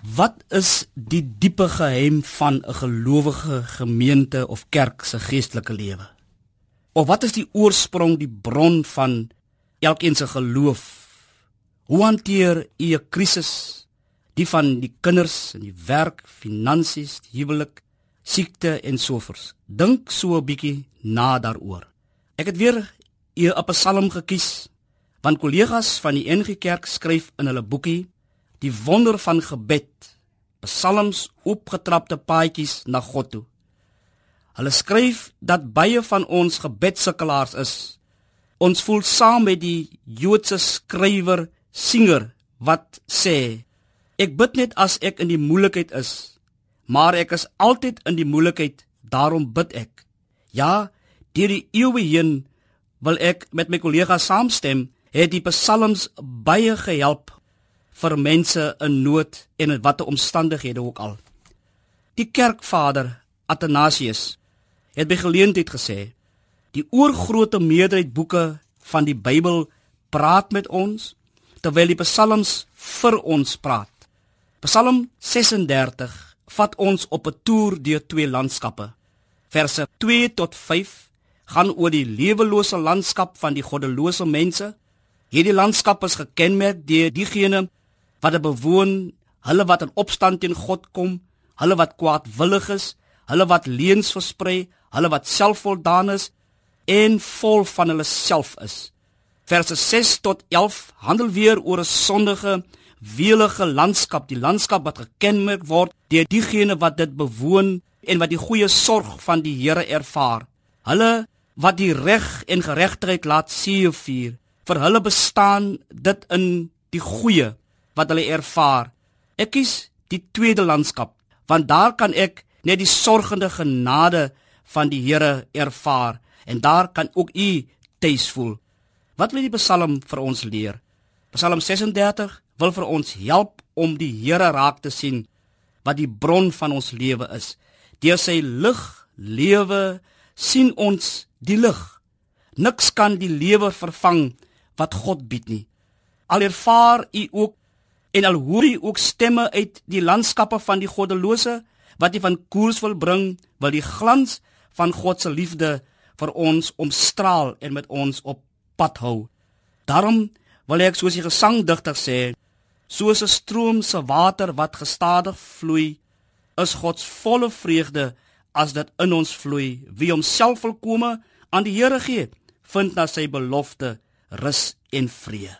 Wat is die diepe geheim van 'n gelowige gemeente of kerk se geestelike lewe? Of wat is die oorsprong, die bron van elkeen se geloof? Hoe hanteer u 'n krisis? Die van die kinders en die werk, finansies, huwelik, siekte en sovoorts. Dink so 'n bietjie na daaroor. Ek het weer 'n Psalm gekies want kollegas van die NG Kerk skryf in hulle boekie die wonder van gebed, psalms opgetrapte paadjies na God toe. Hulle skryf dat baie van ons gebedsukkelaars is. Ons voel saam met die Joodse skrywer Singer wat sê: Ek bid net as ek in die moeilikheid is, maar ek is altyd in die moeilikheid, daarom bid ek. Ja, deur die eeue heen wil ek met my kollegas saamstem, het die psalms baie gehelp vir mense in nood en in watter omstandighede ook al. Die kerkvader Athanasius het by geleentheid gesê: "Die oorgrootste meerderheid boeke van die Bybel praat met ons terwyl die psalms vir ons praat." Psalm 36 vat ons op 'n toer deur twee landskappe. Verse 2 tot 5 gaan oor die lewelose landskap van die goddelose mense. Hierdie landskap is gekenmerk deur diegene wat dit bewoon, hulle wat in opstand teen God kom, hulle wat kwaadwillig is, hulle wat leuns versprei, hulle wat selfvoldaan is en vol van hulle self is. Verse 6 tot 11 handel weer oor 'n sondige, weelige landskap, die landskap wat gekenmerk word deur diegene wat dit bewoon en wat die goeie sorg van die Here ervaar. Hulle wat die reg en geregtigheid laat seëvier. Vir hulle bestaan dit in die goeie wat hulle ervaar. Ek kies die tweede landskap want daar kan ek net die sorgende genade van die Here ervaar en daar kan ook u tuis voel. Wat wil die Psalm vir ons leer? Psalm 36 wil vir ons help om die Here raak te sien wat die bron van ons lewe is. Deur sy lig lewe sien ons die lig. Niks kan die lewe vervang wat God bied nie. Al ervaar u ook En al hoor jy ook stemme uit die landskappe van die goddelose wat jy van koers wil bring, wil die glans van God se liefde vir ons omstraal en met ons op pad hou. Daarom wil ek soos die gesangdigter sê, soos 'n stroom se water wat gestadig vloei, is God se volle vreugde as dit in ons vloei. Wie homself volkome aan die Here gee, vind na sy belofte rus en vrede.